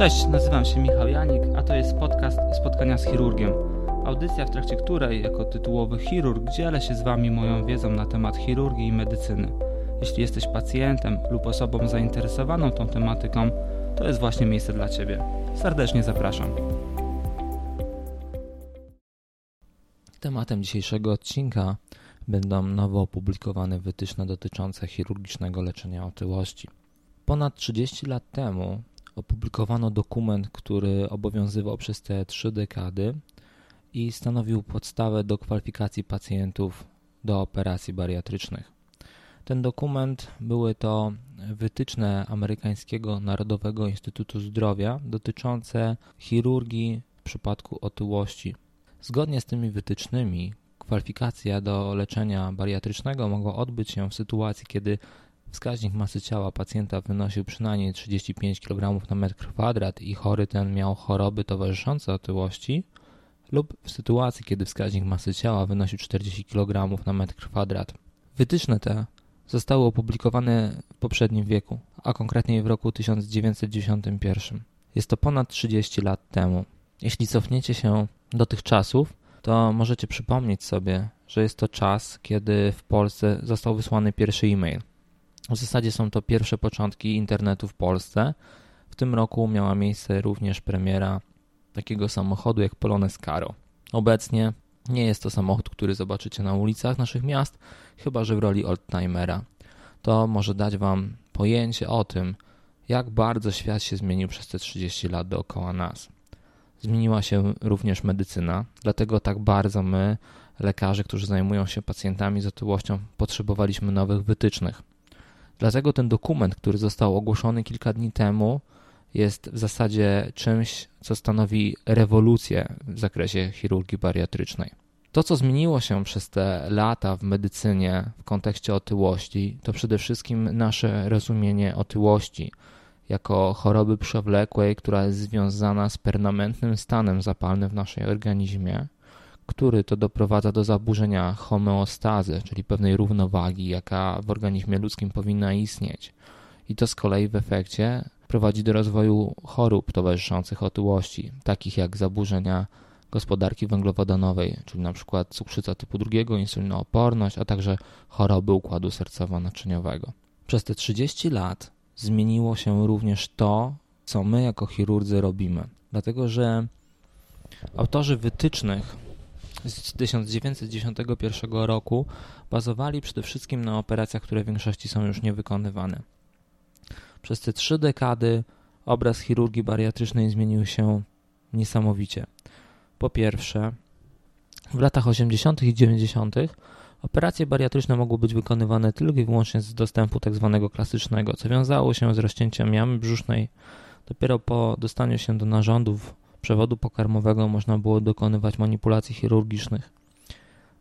Cześć, nazywam się Michał Janik, a to jest podcast Spotkania z chirurgiem. Audycja, w trakcie której, jako tytułowy chirurg, dzielę się z Wami moją wiedzą na temat chirurgii i medycyny. Jeśli jesteś pacjentem lub osobą zainteresowaną tą tematyką, to jest właśnie miejsce dla Ciebie. Serdecznie zapraszam. Tematem dzisiejszego odcinka będą nowo opublikowane wytyczne dotyczące chirurgicznego leczenia otyłości. Ponad 30 lat temu opublikowano dokument, który obowiązywał przez te trzy dekady i stanowił podstawę do kwalifikacji pacjentów do operacji bariatrycznych. Ten dokument były to wytyczne amerykańskiego Narodowego Instytutu Zdrowia dotyczące chirurgii w przypadku otyłości. Zgodnie z tymi wytycznymi, kwalifikacja do leczenia bariatrycznego mogła odbyć się w sytuacji, kiedy wskaźnik masy ciała pacjenta wynosił przynajmniej 35 kg na metr kwadrat i chory ten miał choroby towarzyszące otyłości, lub w sytuacji, kiedy wskaźnik masy ciała wynosił 40 kg na metr kwadrat. Wytyczne te zostały opublikowane w poprzednim wieku, a konkretnie w roku 1991. Jest to ponad 30 lat temu. Jeśli cofniecie się do tych czasów, to możecie przypomnieć sobie, że jest to czas, kiedy w Polsce został wysłany pierwszy e-mail. W zasadzie są to pierwsze początki internetu w Polsce. W tym roku miała miejsce również premiera takiego samochodu jak Polones Caro. Obecnie nie jest to samochód, który zobaczycie na ulicach naszych miast, chyba że w roli oldtimera. To może dać Wam pojęcie o tym, jak bardzo świat się zmienił przez te 30 lat dookoła nas. Zmieniła się również medycyna, dlatego tak bardzo my, lekarze, którzy zajmują się pacjentami z otyłością, potrzebowaliśmy nowych wytycznych. Dlatego ten dokument, który został ogłoszony kilka dni temu, jest w zasadzie czymś, co stanowi rewolucję w zakresie chirurgii bariatrycznej. To, co zmieniło się przez te lata w medycynie w kontekście otyłości, to przede wszystkim nasze rozumienie otyłości jako choroby przewlekłej, która jest związana z permanentnym stanem zapalnym w naszym organizmie, który to doprowadza do zaburzenia homeostazy, czyli pewnej równowagi, jaka w organizmie ludzkim powinna istnieć. I to z kolei w efekcie prowadzi do rozwoju chorób towarzyszących otyłości, takich jak zaburzenia gospodarki węglowodanowej, czyli np. cukrzyca typu drugiego, insulinooporność, a także choroby układu sercowo-naczyniowego. Przez te 30 lat zmieniło się również to, co my jako chirurdzy robimy. Dlatego, że autorzy wytycznych z 1991 roku bazowali przede wszystkim na operacjach, które w większości są już niewykonywane. Przez te trzy dekady obraz chirurgii bariatrycznej zmienił się niesamowicie. Po pierwsze, w latach 80. i 90. operacje bariatryczne mogły być wykonywane tylko i wyłącznie z dostępu tzw. Tak klasycznego, co wiązało się z rozcięciem jamy brzusznej. Dopiero po dostaniu się do narządów przewodu pokarmowego można było dokonywać manipulacji chirurgicznych.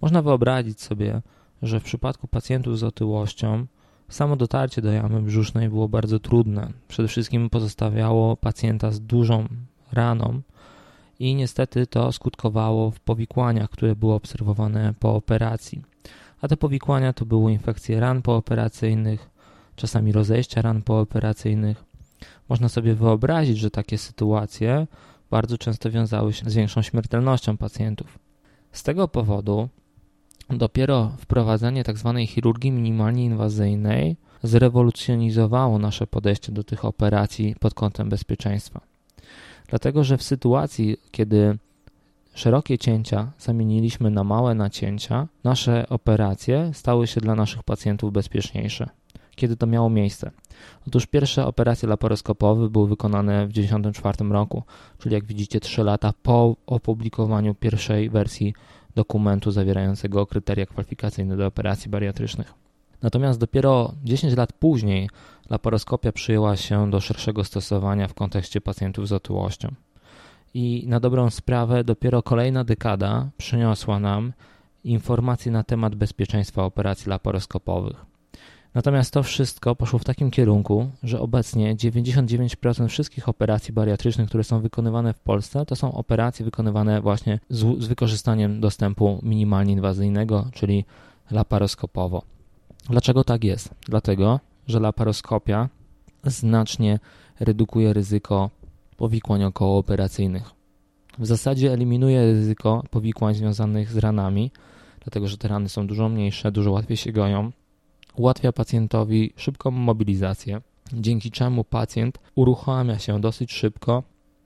Można wyobrazić sobie, że w przypadku pacjentów z otyłością samo dotarcie do jamy brzusznej było bardzo trudne. Przede wszystkim pozostawiało pacjenta z dużą raną i niestety to skutkowało w powikłaniach, które były obserwowane po operacji. A te powikłania to były infekcje ran pooperacyjnych, czasami rozejścia ran pooperacyjnych. Można sobie wyobrazić, że takie sytuacje bardzo często wiązały się z większą śmiertelnością pacjentów. Z tego powodu dopiero wprowadzenie tzw. Tak chirurgii minimalnie inwazyjnej zrewolucjonizowało nasze podejście do tych operacji pod kątem bezpieczeństwa. Dlatego, że w sytuacji, kiedy szerokie cięcia zamieniliśmy na małe nacięcia, nasze operacje stały się dla naszych pacjentów bezpieczniejsze kiedy to miało miejsce. Otóż pierwsze operacje laparoskopowe były wykonane w 1994 roku, czyli jak widzicie 3 lata po opublikowaniu pierwszej wersji dokumentu zawierającego kryteria kwalifikacyjne do operacji bariatrycznych. Natomiast dopiero 10 lat później laparoskopia przyjęła się do szerszego stosowania w kontekście pacjentów z otyłością. I na dobrą sprawę dopiero kolejna dekada przyniosła nam informacje na temat bezpieczeństwa operacji laparoskopowych. Natomiast to wszystko poszło w takim kierunku, że obecnie 99% wszystkich operacji bariatrycznych, które są wykonywane w Polsce, to są operacje wykonywane właśnie z, z wykorzystaniem dostępu minimalnie inwazyjnego, czyli laparoskopowo. Dlaczego tak jest? Dlatego, że laparoskopia znacznie redukuje ryzyko powikłań okołooperacyjnych. W zasadzie eliminuje ryzyko powikłań związanych z ranami, dlatego że te rany są dużo mniejsze, dużo łatwiej się goją. Ułatwia pacjentowi szybką mobilizację, dzięki czemu pacjent uruchamia się dosyć szybko,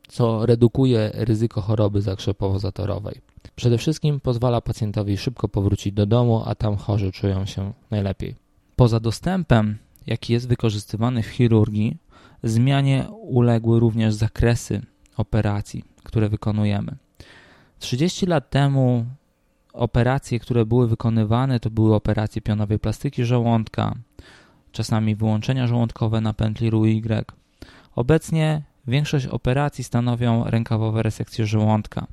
co redukuje ryzyko choroby zakrzepowo-zatorowej. Przede wszystkim pozwala pacjentowi szybko powrócić do domu, a tam chorzy czują się najlepiej. Poza dostępem, jaki jest wykorzystywany w chirurgii, zmianie uległy również zakresy operacji, które wykonujemy. 30 lat temu operacje, które były wykonywane, to były operacje pionowej plastyki żołądka, czasami wyłączenia żołądkowe na pętli RUY. Obecnie większość operacji stanowią rękawowe resekcje żołądka.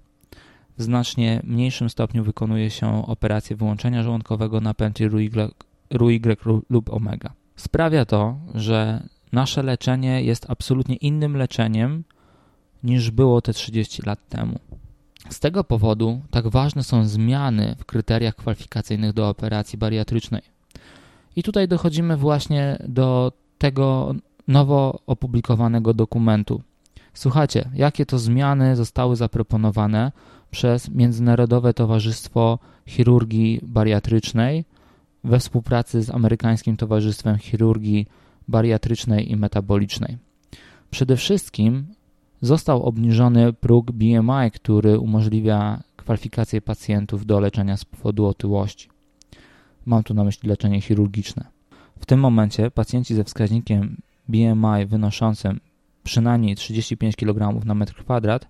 W znacznie mniejszym stopniu wykonuje się operację wyłączenia żołądkowego na pętli RUY lub omega. Sprawia to, że nasze leczenie jest absolutnie innym leczeniem niż było te 30 lat temu. Z tego powodu tak ważne są zmiany w kryteriach kwalifikacyjnych do operacji bariatrycznej. I tutaj dochodzimy właśnie do tego nowo opublikowanego dokumentu. Słuchajcie, jakie to zmiany zostały zaproponowane przez Międzynarodowe Towarzystwo Chirurgii Bariatrycznej we współpracy z Amerykańskim Towarzystwem Chirurgii Bariatrycznej i Metabolicznej. Przede wszystkim został obniżony próg BMI, który umożliwia kwalifikację pacjentów do leczenia z powodu otyłości. Mam tu na myśli leczenie chirurgiczne. W tym momencie pacjenci ze wskaźnikiem BMI wynoszącym przynajmniej 35 kg na metr kwadrat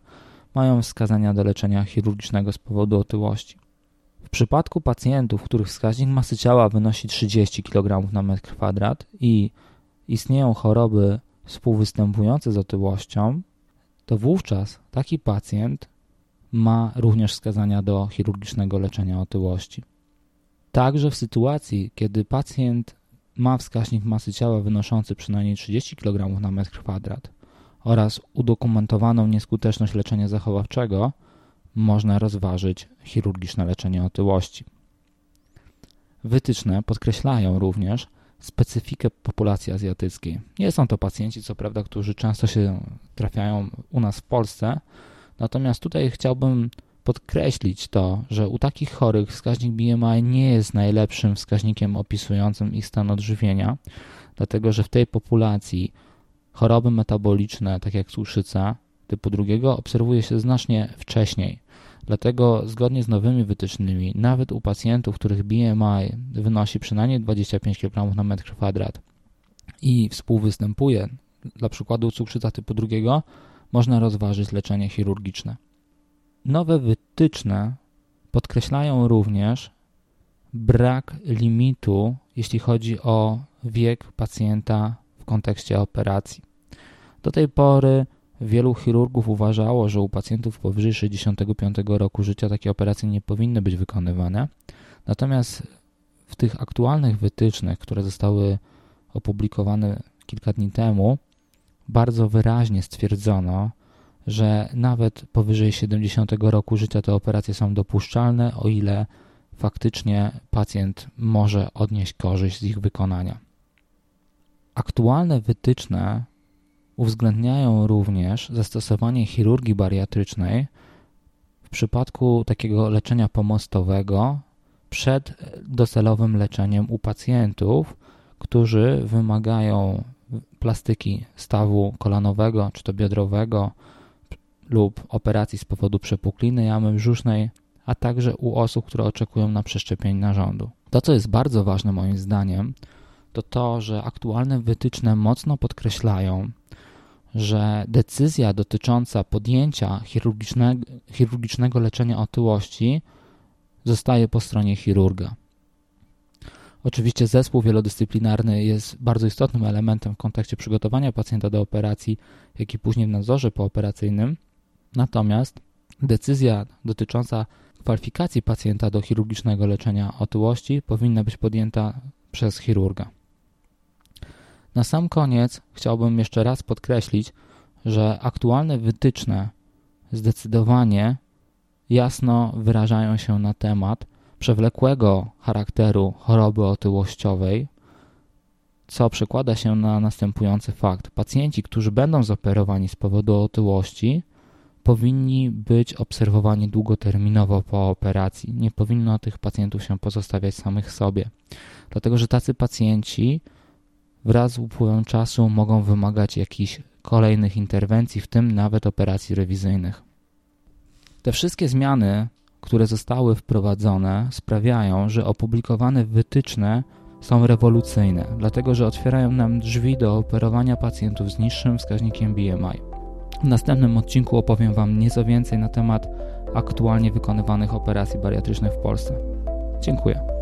mają wskazania do leczenia chirurgicznego z powodu otyłości. W przypadku pacjentów, których wskaźnik masy ciała wynosi 30 kg na metr kwadrat i istnieją choroby współwystępujące z otyłością, to wówczas taki pacjent ma również wskazania do chirurgicznego leczenia otyłości. Także w sytuacji, kiedy pacjent ma wskaźnik masy ciała wynoszący przynajmniej 30 kg na metr kwadrat oraz udokumentowaną nieskuteczność leczenia zachowawczego, można rozważyć chirurgiczne leczenie otyłości. Wytyczne podkreślają również specyfikę populacji azjatyckiej. Nie są to pacjenci, co prawda, którzy często się trafiają u nas w Polsce, natomiast tutaj chciałbym podkreślić to, że u takich chorych wskaźnik BMI nie jest najlepszym wskaźnikiem opisującym ich stan odżywienia, dlatego że w tej populacji choroby metaboliczne, tak jak cukrzyca typu drugiego, obserwuje się znacznie wcześniej. Dlatego zgodnie z nowymi wytycznymi, nawet u pacjentów, których BMI wynosi przynajmniej 25 kg na metr kwadrat i współwystępuje, dla przykładu cukrzyca typu drugiego, można rozważyć leczenie chirurgiczne. Nowe wytyczne podkreślają również brak limitu, jeśli chodzi o wiek pacjenta w kontekście operacji. Do tej pory wielu chirurgów uważało, że u pacjentów powyżej 65 roku życia takie operacje nie powinny być wykonywane. Natomiast w tych aktualnych wytycznych, które zostały opublikowane kilka dni temu, bardzo wyraźnie stwierdzono, że nawet powyżej 70 roku życia te operacje są dopuszczalne, o ile faktycznie pacjent może odnieść korzyść z ich wykonania. Aktualne wytyczne uwzględniają również zastosowanie chirurgii bariatrycznej w przypadku takiego leczenia pomostowego przed docelowym leczeniem u pacjentów, którzy wymagają plastyki stawu kolanowego czy to biodrowego lub operacji z powodu przepukliny jamy brzusznej, a także u osób, które oczekują na przeszczepienie narządu. To, co jest bardzo ważne moim zdaniem, to to, że aktualne wytyczne mocno podkreślają, że decyzja dotycząca podjęcia chirurgicznego, leczenia otyłości zostaje po stronie chirurga. Oczywiście zespół wielodyscyplinarny jest bardzo istotnym elementem w kontekście przygotowania pacjenta do operacji, jak i później w nadzorze pooperacyjnym. Natomiast decyzja dotycząca kwalifikacji pacjenta do chirurgicznego leczenia otyłości powinna być podjęta przez chirurga. Na sam koniec chciałbym jeszcze raz podkreślić, że aktualne wytyczne zdecydowanie jasno wyrażają się na temat przewlekłego charakteru choroby otyłościowej co przekłada się na następujący fakt. Pacjenci, którzy będą zoperowani z powodu otyłości, powinni być obserwowani długoterminowo po operacji. Nie powinno tych pacjentów się pozostawiać samych sobie, dlatego że tacy pacjenci wraz z upływem czasu mogą wymagać jakichś kolejnych interwencji, w tym nawet operacji rewizyjnych. Te wszystkie zmiany, które zostały wprowadzone, sprawiają, że opublikowane wytyczne są rewolucyjne, dlatego że otwierają nam drzwi do operowania pacjentów z niższym wskaźnikiem BMI. W następnym odcinku opowiem Wam nieco więcej na temat aktualnie wykonywanych operacji bariatrycznych w Polsce. Dziękuję.